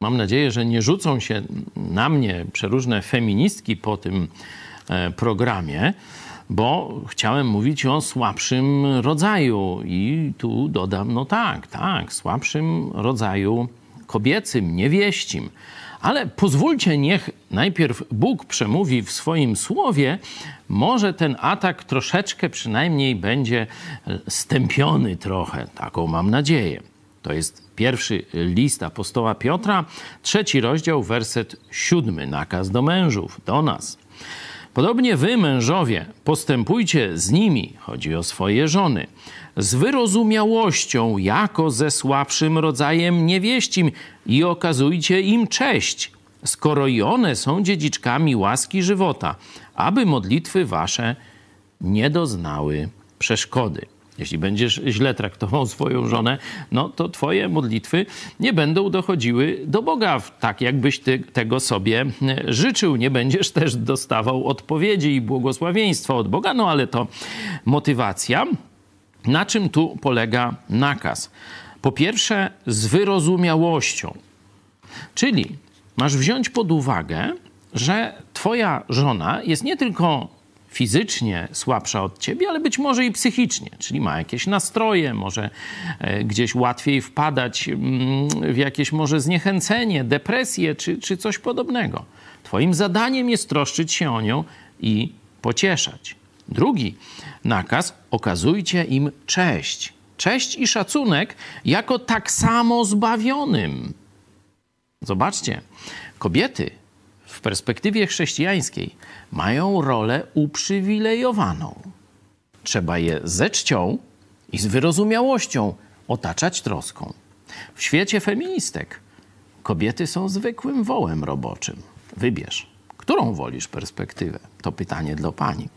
Mam nadzieję, że nie rzucą się na mnie przeróżne feministki po tym e, programie, bo chciałem mówić o słabszym rodzaju. I tu dodam, no tak, tak, słabszym rodzaju kobiecym, niewieścim. Ale pozwólcie, niech najpierw Bóg przemówi w swoim słowie. Może ten atak troszeczkę przynajmniej będzie stępiony trochę. Taką mam nadzieję. To jest pierwszy list apostoła Piotra, trzeci rozdział, werset siódmy, nakaz do mężów, do nas. Podobnie wy, mężowie, postępujcie z nimi, chodzi o swoje żony, z wyrozumiałością, jako ze słabszym rodzajem niewieścim i okazujcie im cześć, skoro i one są dziedziczkami łaski żywota, aby modlitwy wasze nie doznały przeszkody. Jeśli będziesz źle traktował swoją żonę, no to twoje modlitwy nie będą dochodziły do Boga tak, jakbyś ty tego sobie życzył. Nie będziesz też dostawał odpowiedzi i błogosławieństwa od Boga, no ale to motywacja. Na czym tu polega nakaz? Po pierwsze, z wyrozumiałością. Czyli masz wziąć pod uwagę, że twoja żona jest nie tylko fizycznie słabsza od ciebie, ale być może i psychicznie, czyli ma jakieś nastroje, może e, gdzieś łatwiej wpadać mm, w jakieś może zniechęcenie, depresję czy, czy coś podobnego. Twoim zadaniem jest troszczyć się o nią i pocieszać. Drugi nakaz: okazujcie im cześć. Cześć i szacunek jako tak samo zbawionym. Zobaczcie, kobiety w perspektywie chrześcijańskiej mają rolę uprzywilejowaną. Trzeba je ze czcią i z wyrozumiałością otaczać troską. W świecie feministek kobiety są zwykłym wołem roboczym. Wybierz, którą wolisz perspektywę? To pytanie dla pani.